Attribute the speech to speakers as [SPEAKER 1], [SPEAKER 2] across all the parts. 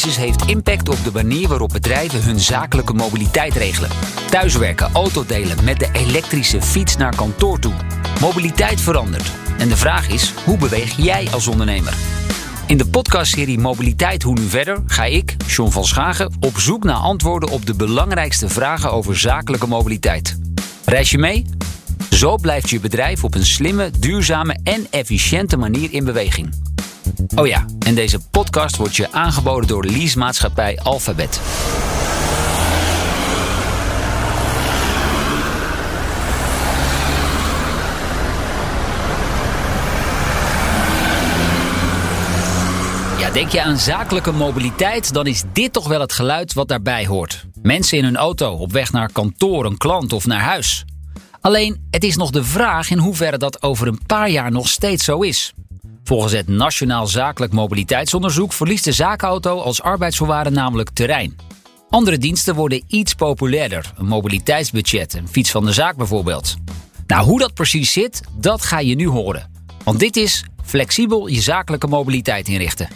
[SPEAKER 1] coronacrisis heeft impact op de manier waarop bedrijven hun zakelijke mobiliteit regelen. Thuiswerken, autodelen met de elektrische fiets naar kantoor toe. Mobiliteit verandert. En de vraag is, hoe beweeg jij als ondernemer? In de podcastserie Mobiliteit Hoe Nu Verder ga ik, John van Schagen, op zoek naar antwoorden op de belangrijkste vragen over zakelijke mobiliteit. Reis je mee? Zo blijft je bedrijf op een slimme, duurzame en efficiënte manier in beweging. Oh ja, en deze podcast wordt je aangeboden door leasemaatschappij Alphabet. Ja, denk je aan zakelijke mobiliteit, dan is dit toch wel het geluid wat daarbij hoort. Mensen in hun auto op weg naar kantoor, een klant of naar huis. Alleen, het is nog de vraag in hoeverre dat over een paar jaar nog steeds zo is. Volgens het Nationaal Zakelijk Mobiliteitsonderzoek verliest de zaakauto als arbeidsvoorwaarde namelijk terrein. Andere diensten worden iets populairder, een mobiliteitsbudget, een fiets van de zaak bijvoorbeeld. Nou, hoe dat precies zit, dat ga je nu horen. Want dit is flexibel je zakelijke mobiliteit inrichten.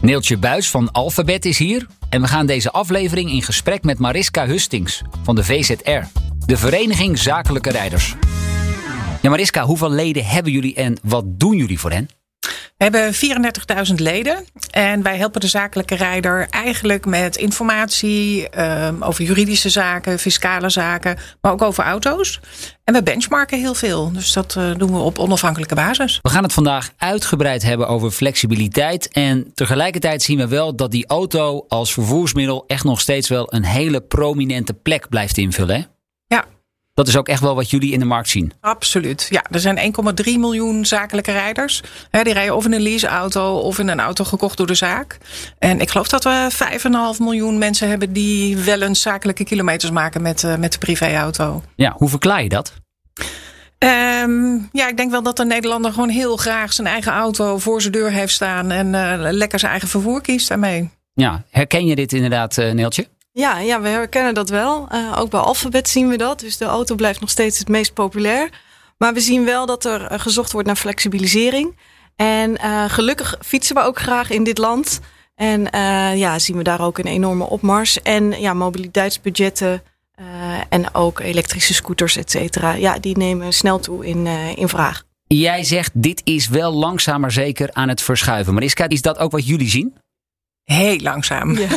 [SPEAKER 1] Neeltje Buis van Alphabet is hier en we gaan deze aflevering in gesprek met Mariska Hustings van de VZR, de Vereniging Zakelijke Rijders. Ja, Mariska, hoeveel leden hebben jullie en wat doen jullie voor hen?
[SPEAKER 2] We hebben 34.000 leden en wij helpen de zakelijke rijder eigenlijk met informatie um, over juridische zaken, fiscale zaken, maar ook over auto's. En we benchmarken heel veel, dus dat uh, doen we op onafhankelijke basis.
[SPEAKER 1] We gaan het vandaag uitgebreid hebben over flexibiliteit en tegelijkertijd zien we wel dat die auto als vervoersmiddel echt nog steeds wel een hele prominente plek blijft invullen. Dat is ook echt wel wat jullie in de markt zien.
[SPEAKER 2] Absoluut. Ja, er zijn 1,3 miljoen zakelijke rijders. die rijden of in een leaseauto of in een auto gekocht door de zaak. En ik geloof dat we 5,5 miljoen mensen hebben die wel eens zakelijke kilometers maken met, uh, met de privéauto.
[SPEAKER 1] Ja, hoe verklaar je dat?
[SPEAKER 2] Um, ja, ik denk wel dat de Nederlander gewoon heel graag zijn eigen auto voor zijn deur heeft staan en uh, lekker zijn eigen vervoer kiest daarmee.
[SPEAKER 1] Ja, herken je dit inderdaad, uh, Neeltje?
[SPEAKER 3] Ja, ja, we herkennen dat wel. Uh, ook bij Alphabet zien we dat. Dus de auto blijft nog steeds het meest populair. Maar we zien wel dat er uh, gezocht wordt naar flexibilisering. En uh, gelukkig fietsen we ook graag in dit land. En ja, zien we daar ook een enorme opmars. En ja, mobiliteitsbudgetten en ook elektrische scooters, et cetera. Ja, die nemen snel toe in, in vraag.
[SPEAKER 1] Jij zegt, dit is wel langzaam maar zeker aan het verschuiven. Mariska, is dat ook wat jullie zien?
[SPEAKER 2] Heel langzaam. Ja.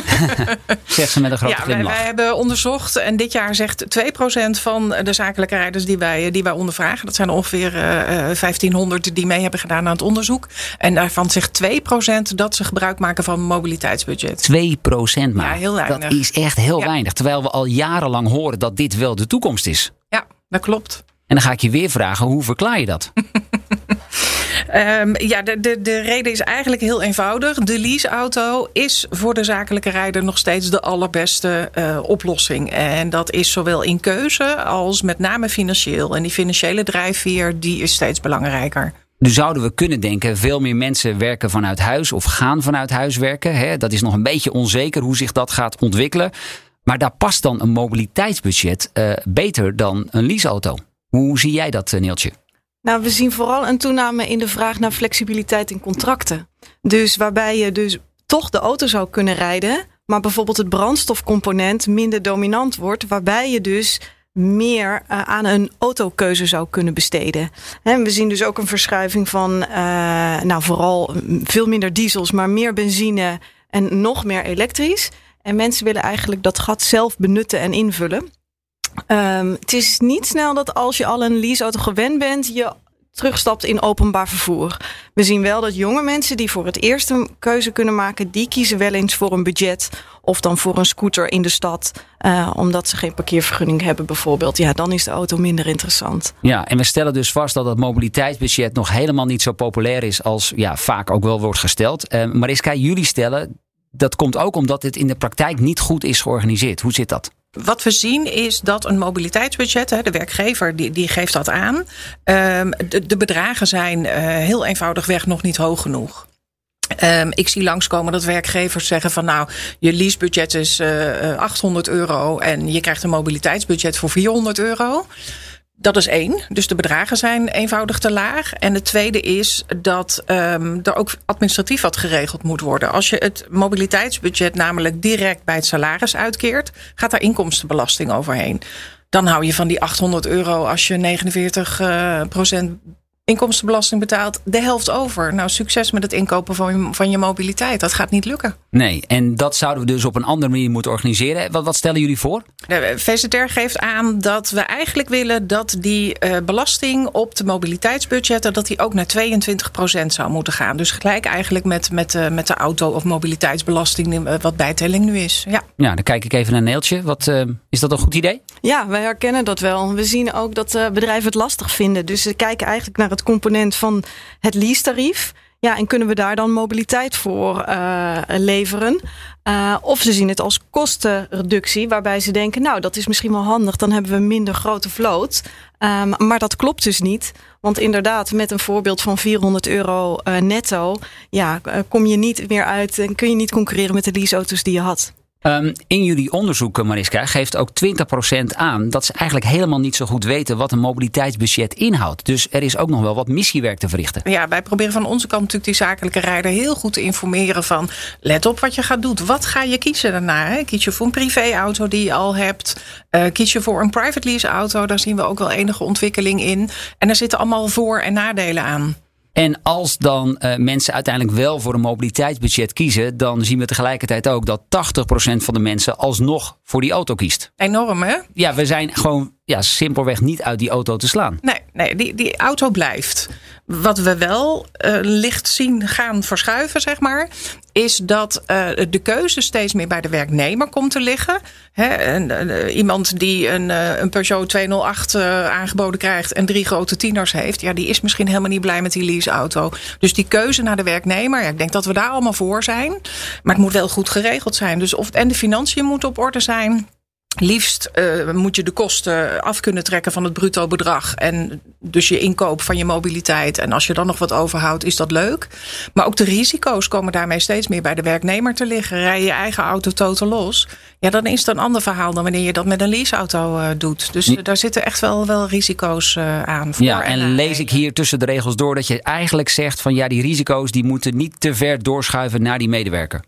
[SPEAKER 1] zegt ze met een grote
[SPEAKER 2] ja,
[SPEAKER 1] glimlach.
[SPEAKER 2] Wij, wij, hebben onderzocht en dit jaar zegt 2% van de zakelijke rijders die wij, die wij ondervragen. Dat zijn ongeveer uh, 1500 die mee hebben gedaan aan het onderzoek. En daarvan zegt 2% dat ze gebruik maken van mobiliteitsbudget.
[SPEAKER 1] 2% maar.
[SPEAKER 2] Ja, heel weinig.
[SPEAKER 1] Dat is echt heel ja. weinig. Terwijl we al jarenlang horen dat dit wel de toekomst is.
[SPEAKER 2] Ja, dat klopt.
[SPEAKER 1] En dan ga ik je weer vragen, hoe verklaar je dat?
[SPEAKER 2] Um, ja, de, de, de reden is eigenlijk heel eenvoudig. De leaseauto is voor de zakelijke rijder nog steeds de allerbeste uh, oplossing. En dat is zowel in keuze als met name financieel. En die financiële drijfveer die is steeds belangrijker.
[SPEAKER 1] Nu zouden we kunnen denken, veel meer mensen werken vanuit huis of gaan vanuit huis werken. Hè? Dat is nog een beetje onzeker hoe zich dat gaat ontwikkelen. Maar daar past dan een mobiliteitsbudget uh, beter dan een leaseauto. Hoe zie jij dat, Neeltje?
[SPEAKER 3] Nou, we zien vooral een toename in de vraag naar flexibiliteit in contracten. Dus waarbij je dus toch de auto zou kunnen rijden, maar bijvoorbeeld het brandstofcomponent minder dominant wordt, waarbij je dus meer uh, aan een autokeuze zou kunnen besteden. En we zien dus ook een verschuiving van, uh, nou vooral veel minder diesels, maar meer benzine en nog meer elektrisch. En mensen willen eigenlijk dat gat zelf benutten en invullen. Um, het is niet snel dat als je al een leaseauto gewend bent, je terugstapt in openbaar vervoer. We zien wel dat jonge mensen die voor het eerst een keuze kunnen maken, die kiezen wel eens voor een budget of dan voor een scooter in de stad, uh, omdat ze geen parkeervergunning hebben bijvoorbeeld. Ja, dan is de auto minder interessant.
[SPEAKER 1] Ja, en we stellen dus vast dat het mobiliteitsbudget nog helemaal niet zo populair is als ja, vaak ook wel wordt gesteld. Uh, Mariska, jullie stellen dat komt ook omdat dit in de praktijk niet goed is georganiseerd. Hoe zit dat?
[SPEAKER 2] Wat we zien is dat een mobiliteitsbudget, de werkgever die, die geeft dat aan. De, de bedragen zijn heel eenvoudigweg nog niet hoog genoeg. Um, ik zie langskomen dat werkgevers zeggen van nou, je leasebudget is uh, 800 euro en je krijgt een mobiliteitsbudget voor 400 euro. Dat is één. Dus de bedragen zijn eenvoudig te laag. En het tweede is dat um, er ook administratief wat geregeld moet worden. Als je het mobiliteitsbudget namelijk direct bij het salaris uitkeert, gaat daar inkomstenbelasting overheen. Dan hou je van die 800 euro als je 49 uh, procent inkomstenbelasting betaalt, de helft over. Nou, succes met het inkopen van je, van je mobiliteit. Dat gaat niet lukken.
[SPEAKER 1] Nee, en dat zouden we dus op een andere manier moeten organiseren. Wat, wat stellen jullie voor?
[SPEAKER 2] De VZR geeft aan dat we eigenlijk willen dat die uh, belasting op de mobiliteitsbudgetten, dat die ook naar 22% zou moeten gaan. Dus gelijk eigenlijk met, met, uh, met de auto- of mobiliteitsbelasting, uh, wat bijtelling nu is. Ja.
[SPEAKER 1] ja, dan kijk ik even naar Neeltje. Wat, is dat een goed idee?
[SPEAKER 3] Ja, wij herkennen dat wel. We zien ook dat bedrijven het lastig vinden. Dus ze kijken eigenlijk naar het component van het leasetarief. Ja, en kunnen we daar dan mobiliteit voor uh, leveren? Uh, of ze zien het als kostenreductie, waarbij ze denken: Nou, dat is misschien wel handig, dan hebben we minder grote vloot. Um, maar dat klopt dus niet. Want inderdaad, met een voorbeeld van 400 euro uh, netto, ja, kom je niet meer uit en kun je niet concurreren met de leaseauto's die je had.
[SPEAKER 1] Um, in jullie onderzoek, Mariska, geeft ook 20% aan dat ze eigenlijk helemaal niet zo goed weten wat een mobiliteitsbudget inhoudt. Dus er is ook nog wel wat missiewerk te verrichten.
[SPEAKER 2] Ja, wij proberen van onze kant natuurlijk die zakelijke rijder heel goed te informeren van let op wat je gaat doen. Wat ga je kiezen daarna? Hè? Kies je voor een privéauto die je al hebt? Uh, kies je voor een private lease auto? Daar zien we ook wel enige ontwikkeling in. En er zitten allemaal voor- en nadelen aan.
[SPEAKER 1] En als dan uh, mensen uiteindelijk wel voor een mobiliteitsbudget kiezen, dan zien we tegelijkertijd ook dat 80% van de mensen alsnog voor die auto kiest.
[SPEAKER 2] Enorm, hè?
[SPEAKER 1] Ja, we zijn gewoon ja, simpelweg niet uit die auto te slaan.
[SPEAKER 2] Nee, nee die, die auto blijft. Wat we wel uh, licht zien gaan verschuiven, zeg maar, is dat uh, de keuze steeds meer bij de werknemer komt te liggen. He, en, uh, iemand die een, een Peugeot 208 aangeboden krijgt en drie grote tieners heeft, ja, die is misschien helemaal niet blij met die leaseauto. Dus die keuze naar de werknemer, ja, ik denk dat we daar allemaal voor zijn. Maar het moet wel goed geregeld zijn. Dus of, en de financiën moeten op orde zijn. Liefst uh, moet je de kosten af kunnen trekken van het bruto bedrag. En dus je inkoop van je mobiliteit. En als je dan nog wat overhoudt, is dat leuk. Maar ook de risico's komen daarmee steeds meer bij de werknemer te liggen. Rij je eigen auto totaal los. Ja, dan is het een ander verhaal dan wanneer je dat met een leaseauto uh, doet. Dus uh, daar zitten echt wel, wel risico's aan. Voor
[SPEAKER 1] ja, en, en lees ik hier tussen de regels door dat je eigenlijk zegt van ja, die risico's die moeten niet te ver doorschuiven naar die medewerker.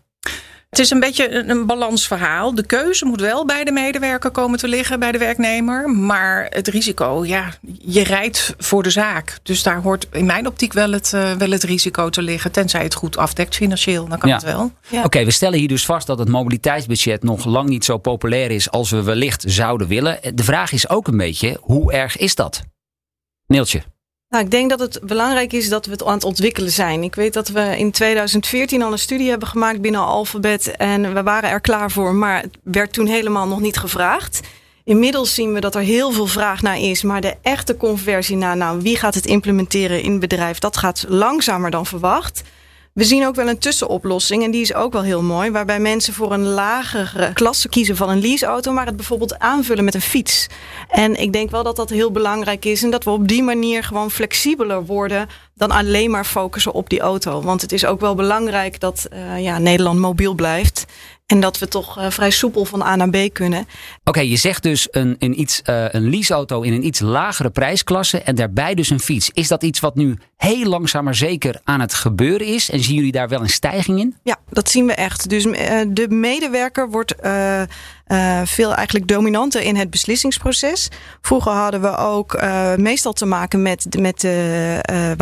[SPEAKER 2] Het is een beetje een, een balansverhaal. De keuze moet wel bij de medewerker komen te liggen, bij de werknemer. Maar het risico, ja, je rijdt voor de zaak. Dus daar hoort in mijn optiek wel het, uh, wel het risico te liggen. Tenzij het goed afdekt financieel, dan kan
[SPEAKER 1] ja.
[SPEAKER 2] het wel.
[SPEAKER 1] Ja. Oké, okay, we stellen hier dus vast dat het mobiliteitsbudget nog lang niet zo populair is als we wellicht zouden willen. De vraag is ook een beetje, hoe erg is dat? Neeltje.
[SPEAKER 3] Nou, ik denk dat het belangrijk is dat we het aan het ontwikkelen zijn. Ik weet dat we in 2014 al een studie hebben gemaakt binnen Alphabet. En we waren er klaar voor, maar het werd toen helemaal nog niet gevraagd. Inmiddels zien we dat er heel veel vraag naar is. Maar de echte conversie naar nou, wie gaat het implementeren in bedrijf, dat gaat langzamer dan verwacht. We zien ook wel een tussenoplossing en die is ook wel heel mooi. Waarbij mensen voor een lagere klasse kiezen van een leaseauto, maar het bijvoorbeeld aanvullen met een fiets. En ik denk wel dat dat heel belangrijk is en dat we op die manier gewoon flexibeler worden dan alleen maar focussen op die auto. Want het is ook wel belangrijk dat uh, ja, Nederland mobiel blijft. En dat we toch uh, vrij soepel van A naar B kunnen.
[SPEAKER 1] Oké, okay, je zegt dus een, een, iets, uh, een leaseauto in een iets lagere prijsklasse en daarbij dus een fiets. Is dat iets wat nu heel langzaam maar zeker aan het gebeuren is? En zien jullie daar wel een stijging in?
[SPEAKER 3] Ja, dat zien we echt. Dus uh, de medewerker wordt uh, veel eigenlijk dominanter in het beslissingsproces. Vroeger hadden we ook uh, meestal te maken met, met de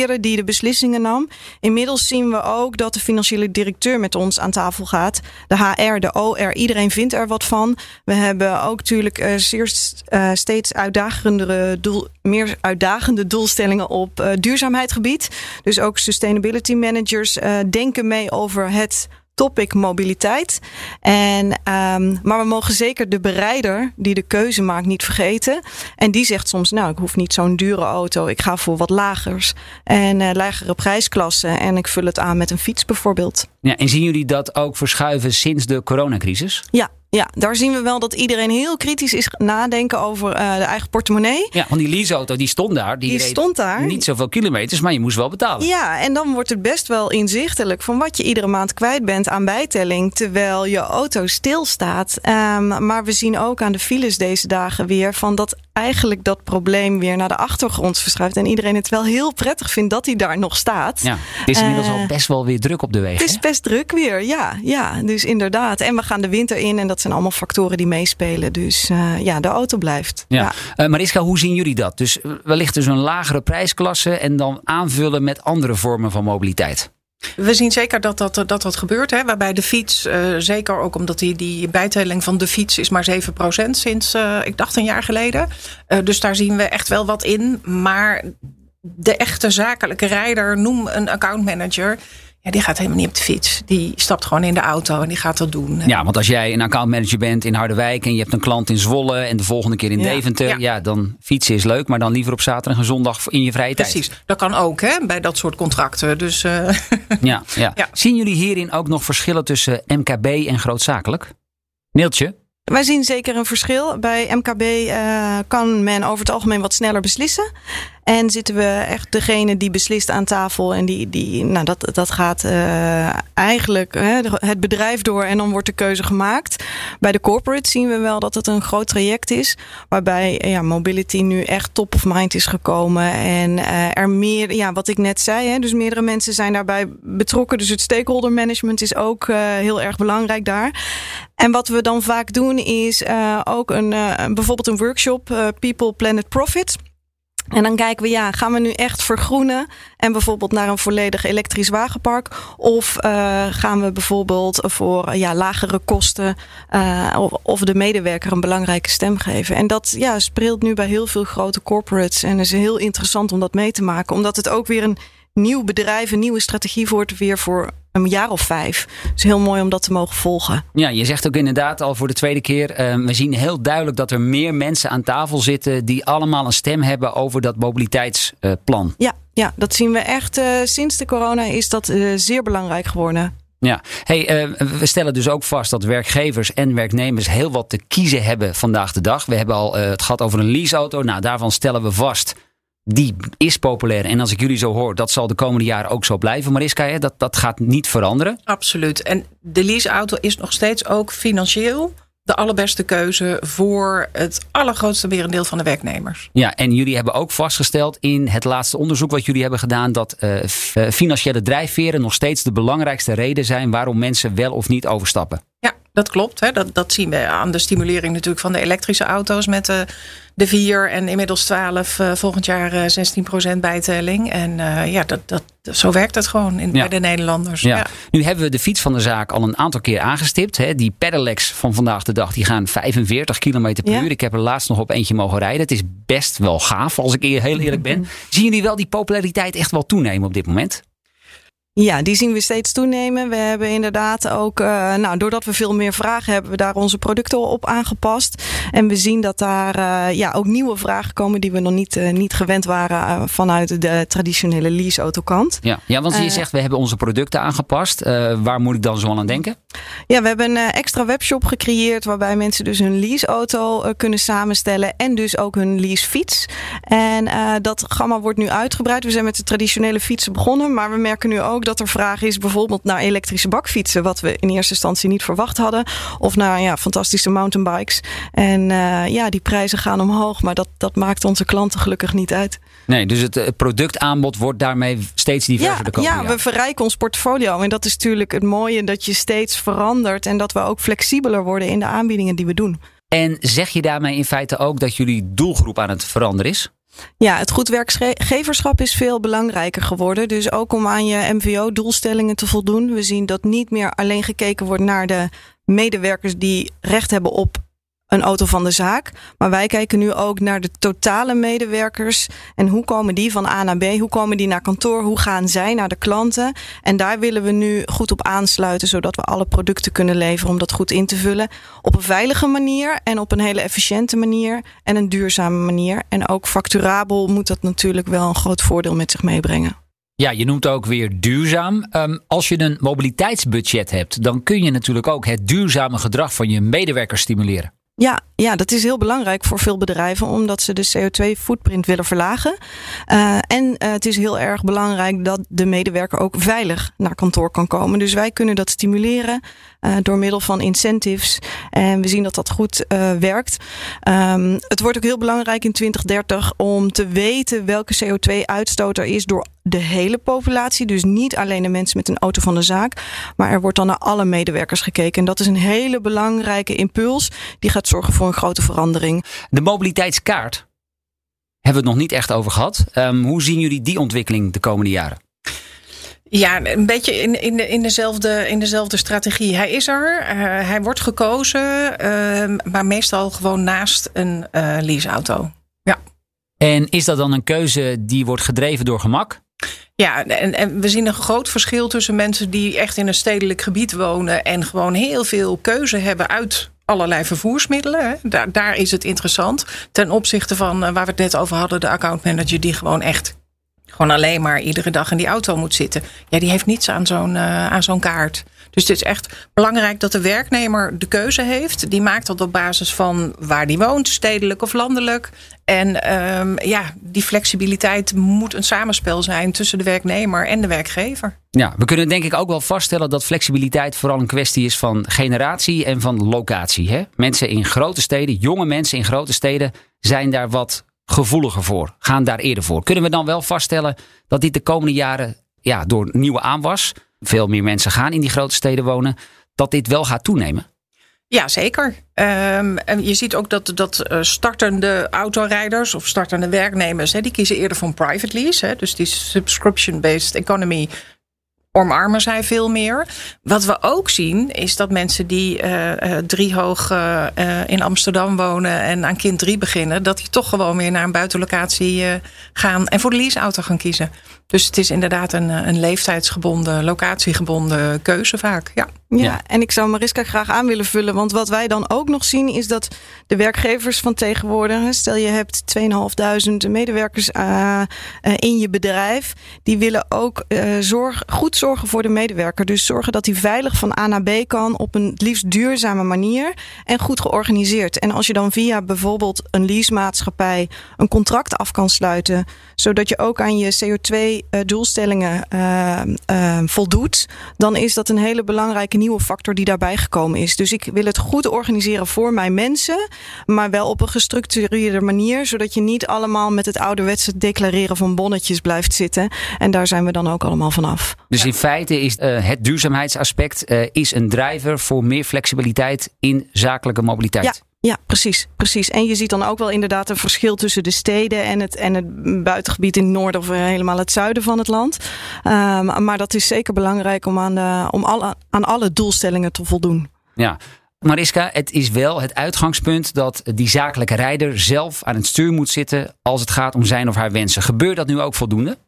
[SPEAKER 3] uh, die de beslissingen nam. Inmiddels zien we ook dat de financiële directeur met ons aan tafel gaat. De HR, de OR, iedereen vindt er wat van. We hebben ook natuurlijk zeer steeds uitdagendere doel, meer uitdagende doelstellingen op duurzaamheidsgebied. Dus ook sustainability managers denken mee over het topic mobiliteit. En, um, maar we mogen zeker de bereider die de keuze maakt niet vergeten. En die zegt soms, nou, ik hoef niet zo'n dure auto. Ik ga voor wat lagers en uh, lagere prijsklassen. En ik vul het aan met een fiets bijvoorbeeld.
[SPEAKER 1] Ja, en zien jullie dat ook verschuiven sinds de coronacrisis?
[SPEAKER 3] Ja, ja, daar zien we wel dat iedereen heel kritisch is nadenken over uh, de eigen portemonnee.
[SPEAKER 1] Ja, want die leaseauto die stond daar.
[SPEAKER 3] Die, die stond daar.
[SPEAKER 1] Niet zoveel kilometers, maar je moest wel betalen.
[SPEAKER 3] Ja, en dan wordt het best wel inzichtelijk van wat je iedere maand kwijt bent aan bijtelling. Terwijl je auto stilstaat. Um, maar we zien ook aan de files deze dagen weer van dat eigenlijk dat probleem weer naar de achtergrond verschuift. En iedereen het wel heel prettig vindt dat hij daar nog staat.
[SPEAKER 1] Ja, het is inmiddels uh, al best wel weer druk op de weg.
[SPEAKER 3] Het is best druk weer, ja. ja. Dus inderdaad. En we gaan de winter in en dat zijn allemaal factoren die meespelen. Dus uh, ja, de auto blijft.
[SPEAKER 1] Ja. ja. Uh, Mariska, hoe zien jullie dat? Dus wellicht dus een lagere prijsklasse en dan aanvullen met andere vormen van mobiliteit.
[SPEAKER 2] We zien zeker dat dat, dat, dat gebeurt. Hè? Waarbij de fiets, uh, zeker ook omdat die, die bijtelling van de fiets is maar 7% sinds, uh, ik dacht een jaar geleden. Uh, dus daar zien we echt wel wat in. Maar de echte zakelijke rijder, noem een accountmanager ja, die gaat helemaal niet op de fiets. Die stapt gewoon in de auto en die gaat dat doen.
[SPEAKER 1] Ja, want als jij een accountmanager bent in Harderwijk en je hebt een klant in Zwolle en de volgende keer in ja. Deventer, ja. ja. dan fietsen is leuk, maar dan liever op zaterdag en zondag in je vrije
[SPEAKER 2] tijd. Precies, dat kan ook hè, bij dat soort contracten. Dus, uh...
[SPEAKER 1] ja, ja. Zien jullie hierin ook nog verschillen tussen MKB en grootzakelijk? Neeltje?
[SPEAKER 3] Wij zien zeker een verschil. Bij MKB uh, kan men over het algemeen wat sneller beslissen. En zitten we echt degene die beslist aan tafel. En die, die nou, dat, dat gaat uh, eigenlijk hè, het bedrijf door en dan wordt de keuze gemaakt. Bij de corporate zien we wel dat het een groot traject is. Waarbij ja, mobility nu echt top of mind is gekomen. En uh, er meer, ja, wat ik net zei, hè, dus meerdere mensen zijn daarbij betrokken. Dus het stakeholder management is ook uh, heel erg belangrijk daar. En wat we dan vaak doen is ook een, bijvoorbeeld een workshop, People, Planet, Profit. En dan kijken we, ja, gaan we nu echt vergroenen en bijvoorbeeld naar een volledig elektrisch wagenpark? Of uh, gaan we bijvoorbeeld voor ja, lagere kosten of, of de medewerker een belangrijke stem geven? En dat ja, speelt nu bij heel veel grote corporates en is heel interessant om dat mee te maken, omdat het ook weer een nieuw bedrijf, een nieuwe strategie wordt weer voor een jaar of vijf. Dus heel mooi om dat te mogen volgen.
[SPEAKER 1] Ja, je zegt ook inderdaad al voor de tweede keer. Uh, we zien heel duidelijk dat er meer mensen aan tafel zitten die allemaal een stem hebben over dat mobiliteitsplan.
[SPEAKER 3] ja, ja, dat zien we echt. Uh, sinds de corona is dat uh, zeer belangrijk geworden.
[SPEAKER 1] Ja, hey, uh, we stellen dus ook vast dat werkgevers en werknemers heel wat te kiezen hebben vandaag de dag. We hebben al het gehad over een leaseauto. Nou, daarvan stellen we vast die is populair. En als ik jullie zo hoor, dat zal de komende jaren ook zo blijven. Mariska, hè, dat, dat gaat niet veranderen.
[SPEAKER 2] Absoluut. En de leaseauto is nog steeds ook financieel de allerbeste keuze voor het allergrootste merendeel van de werknemers.
[SPEAKER 1] Ja, en jullie hebben ook vastgesteld in het laatste onderzoek wat jullie hebben gedaan dat uh, financiële drijfveren nog steeds de belangrijkste reden zijn waarom mensen wel of niet overstappen.
[SPEAKER 2] Ja, dat klopt. Hè. Dat, dat zien we aan de stimulering natuurlijk van de elektrische auto's met de, de 4 en inmiddels 12, uh, volgend jaar uh, 16% bijtelling. En uh, ja, dat, dat, zo werkt het gewoon in, ja. bij de Nederlanders.
[SPEAKER 1] Ja. ja. Nu hebben we de fiets van de zaak al een aantal keer aangestipt. Hè. Die pedelecs van vandaag de dag die gaan 45 km per ja. uur. Ik heb er laatst nog op eentje mogen rijden. Het is best wel gaaf als ik heel eerlijk ben. Zien jullie wel die populariteit echt wel toenemen op dit moment?
[SPEAKER 3] Ja, die zien we steeds toenemen. We hebben inderdaad ook, uh, nou, doordat we veel meer vragen hebben we daar onze producten op aangepast. En we zien dat daar uh, ja, ook nieuwe vragen komen die we nog niet, uh, niet gewend waren vanuit de traditionele leaseautokant.
[SPEAKER 1] Ja, ja, want je zegt we hebben onze producten aangepast. waar moet ik dan zo aan denken?
[SPEAKER 3] Ja, we hebben een extra webshop gecreëerd waarbij mensen dus hun leaseauto kunnen samenstellen en dus ook hun leasefiets. En dat gamma wordt nu uitgebreid. We zijn met de traditionele fietsen begonnen, maar we merken nu ook dat er vraag is bijvoorbeeld naar elektrische bakfietsen, wat we in eerste instantie niet verwacht hadden. Of naar ja, fantastische mountainbikes. En uh, ja, die prijzen gaan omhoog, maar dat, dat maakt onze klanten gelukkig niet uit.
[SPEAKER 1] Nee, dus het productaanbod wordt daarmee steeds diverser
[SPEAKER 3] ja,
[SPEAKER 1] de komende
[SPEAKER 3] Ja, we verrijken ons portfolio. En dat is natuurlijk het mooie dat je steeds verandert en dat we ook flexibeler worden in de aanbiedingen die we doen.
[SPEAKER 1] En zeg je daarmee in feite ook dat jullie doelgroep aan het veranderen is?
[SPEAKER 3] Ja, het goed werkgeverschap is veel belangrijker geworden. Dus ook om aan je MVO-doelstellingen te voldoen. We zien dat niet meer alleen gekeken wordt naar de medewerkers die recht hebben op een auto van de zaak. Maar wij kijken nu ook naar de totale medewerkers. En hoe komen die van A naar B? Hoe komen die naar kantoor? Hoe gaan zij naar de klanten? En daar willen we nu goed op aansluiten, zodat we alle producten kunnen leveren om dat goed in te vullen. Op een veilige manier en op een hele efficiënte manier en een duurzame manier. En ook facturabel moet dat natuurlijk wel een groot voordeel met zich meebrengen.
[SPEAKER 1] Ja, je noemt ook weer duurzaam. Um, als je een mobiliteitsbudget hebt, dan kun je natuurlijk ook het duurzame gedrag van je medewerkers stimuleren.
[SPEAKER 3] Ja, ja, dat is heel belangrijk voor veel bedrijven, omdat ze de CO2-footprint willen verlagen. Uh, en uh, het is heel erg belangrijk dat de medewerker ook veilig naar kantoor kan komen. Dus wij kunnen dat stimuleren uh, door middel van incentives. En we zien dat dat goed werkt. Um, het wordt ook heel belangrijk in 2030 om te weten welke CO2-uitstoot er is door de hele populatie. Dus niet alleen de mensen met een auto van de zaak. Maar er wordt dan naar alle medewerkers gekeken. En dat is een hele belangrijke impuls. Die gaat zorgen voor een grote verandering.
[SPEAKER 1] De mobiliteitskaart hebben we het nog niet echt over gehad. Um, hoe zien jullie die ontwikkeling de komende jaren?
[SPEAKER 2] Ja, een beetje in, in, de, in, dezelfde, in dezelfde strategie. Hij is er, uh, hij wordt gekozen, uh, maar meestal gewoon naast een uh, leaseauto. Ja.
[SPEAKER 1] En is dat dan een keuze die wordt gedreven door gemak?
[SPEAKER 2] Ja, en, en, we zien een groot verschil tussen mensen die echt in een stedelijk gebied wonen en gewoon heel veel keuze hebben uit allerlei vervoersmiddelen. Daar, daar is het interessant. Ten opzichte van waar we het net over hadden, de accountmanager die gewoon echt gewoon alleen maar iedere dag in die auto moet zitten. Ja, die heeft niets aan zo'n uh, aan zo'n kaart. Dus het is echt belangrijk dat de werknemer de keuze heeft. Die maakt dat op basis van waar die woont, stedelijk of landelijk. En um, ja, die flexibiliteit moet een samenspel zijn tussen de werknemer en de werkgever.
[SPEAKER 1] Ja, we kunnen denk ik ook wel vaststellen dat flexibiliteit vooral een kwestie is van generatie en van locatie. Hè? Mensen in grote steden, jonge mensen in grote steden, zijn daar wat gevoeliger voor, gaan daar eerder voor. Kunnen we dan wel vaststellen dat dit de komende jaren ja, door nieuwe aanwas, veel meer mensen gaan in die grote steden wonen, dat dit wel gaat toenemen?
[SPEAKER 2] Ja, zeker. Um, en je ziet ook dat, dat uh, startende autorijders of startende werknemers, hè, die kiezen eerder voor private lease. Hè, dus die subscription-based economy omarmen zij veel meer. Wat we ook zien is dat mensen die uh, uh, driehoog uh, in Amsterdam wonen en aan kind 3 beginnen, dat die toch gewoon weer naar een buitenlocatie gaan en voor de leaseauto gaan kiezen. Dus het is inderdaad een, een leeftijdsgebonden, locatiegebonden keuze vaak. Ja.
[SPEAKER 3] Ja, en ik zou Mariska graag aan willen vullen. Want wat wij dan ook nog zien is dat de werkgevers van tegenwoordig, stel je hebt 2.500 medewerkers uh, uh, in je bedrijf, die willen ook uh, zorg, goed zorgen voor de medewerker. Dus zorgen dat hij veilig van A naar B kan op een liefst duurzame manier en goed georganiseerd. En als je dan via bijvoorbeeld een leasemaatschappij een contract af kan sluiten, zodat je ook aan je CO2-doelstellingen voldoet, dan is dat een hele belangrijke nieuwe factor die daarbij gekomen is. Dus ik wil het goed organiseren voor mijn mensen, maar wel op een gestructureerde manier, zodat je niet allemaal met het ouderwetse declareren van bonnetjes blijft zitten. En daar zijn we dan ook allemaal vanaf.
[SPEAKER 1] Dus in feite is het duurzaamheidsaspect is een driver voor meer flexibiliteit in zakelijke mobiliteit.
[SPEAKER 3] Ja. Ja, precies, precies. En je ziet dan ook wel inderdaad een verschil tussen de steden en het, en het buitengebied in het noorden of helemaal het zuiden van het land. Um, maar dat is zeker belangrijk om, aan, de, om alle, aan alle doelstellingen te voldoen.
[SPEAKER 1] Ja, Mariska, het is wel het uitgangspunt dat die zakelijke rijder zelf aan het stuur moet zitten als het gaat om zijn of haar wensen. Gebeurt dat nu ook voldoende?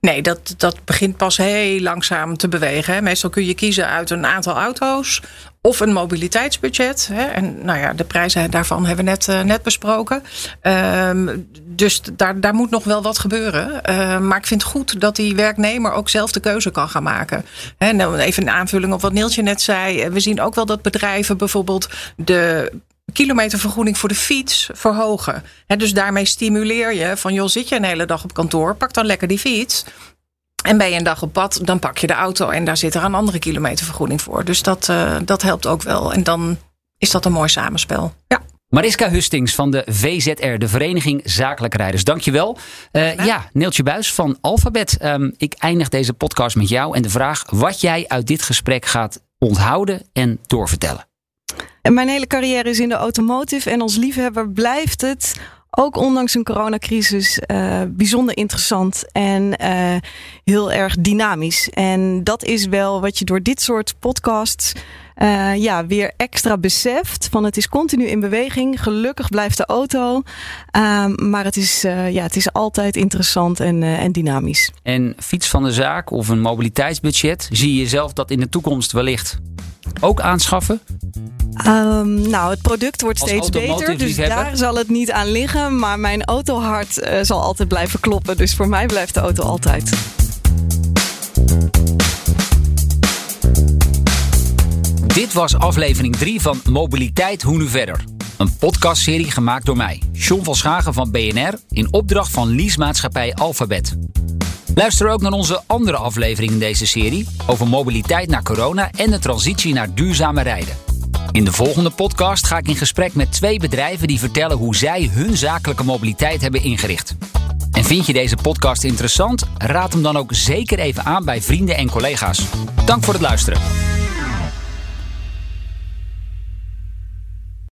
[SPEAKER 2] Nee, dat, dat begint pas heel langzaam te bewegen. Meestal kun je kiezen uit een aantal auto's of een mobiliteitsbudget. En nou ja, de prijzen daarvan hebben we net, uh, net besproken. Um, dus daar, daar moet nog wel wat gebeuren. Uh, maar ik vind het goed dat die werknemer ook zelf de keuze kan gaan maken. Nou, even een aanvulling op wat Neeltje net zei. We zien ook wel dat bedrijven bijvoorbeeld de kilometervergoeding voor de fiets verhogen. He, dus daarmee stimuleer je van joh, zit je een hele dag op kantoor, pak dan lekker die fiets. En ben je een dag op pad, dan pak je de auto en daar zit er een andere kilometervergoeding voor. Dus dat, uh, dat helpt ook wel. En dan is dat een mooi samenspel. Ja.
[SPEAKER 1] Mariska Hustings van de VZR, de Vereniging Zakelijke Rijders. Dankjewel. Uh, ja, Neeltje Buis van Alphabet. Um, ik eindig deze podcast met jou en de vraag wat jij uit dit gesprek gaat onthouden en doorvertellen.
[SPEAKER 3] Mijn hele carrière is in de automotive en als liefhebber blijft het ook ondanks een coronacrisis uh, bijzonder interessant en uh, heel erg dynamisch. En dat is wel wat je door dit soort podcasts uh, ja, weer extra beseft. Van het is continu in beweging. Gelukkig blijft de auto. Um, maar het is, ja, het is altijd interessant en, en dynamisch.
[SPEAKER 1] En fiets van de zaak of een mobiliteitsbudget, zie je zelf dat in de toekomst wellicht ook aanschaffen?
[SPEAKER 3] Ehm, nou, het product wordt steeds beter, dus daar zal het niet aan liggen. Maar mijn autohart uh, zal altijd blijven kloppen. Dus voor mij blijft de auto altijd.
[SPEAKER 1] Dit was aflevering 3 van Mobiliteit Hoe Nu Verder. Een podcastserie gemaakt door mij, John van Schagen van BNR... in opdracht van leasemaatschappij Alphabet. Luister ook naar onze andere aflevering in deze serie over mobiliteit na corona en de transitie naar duurzame rijden. In de volgende podcast ga ik in gesprek met twee bedrijven die vertellen hoe zij hun zakelijke mobiliteit hebben ingericht. En vind je deze podcast interessant? Raad hem dan ook zeker even aan bij vrienden en collega's. Dank voor het luisteren.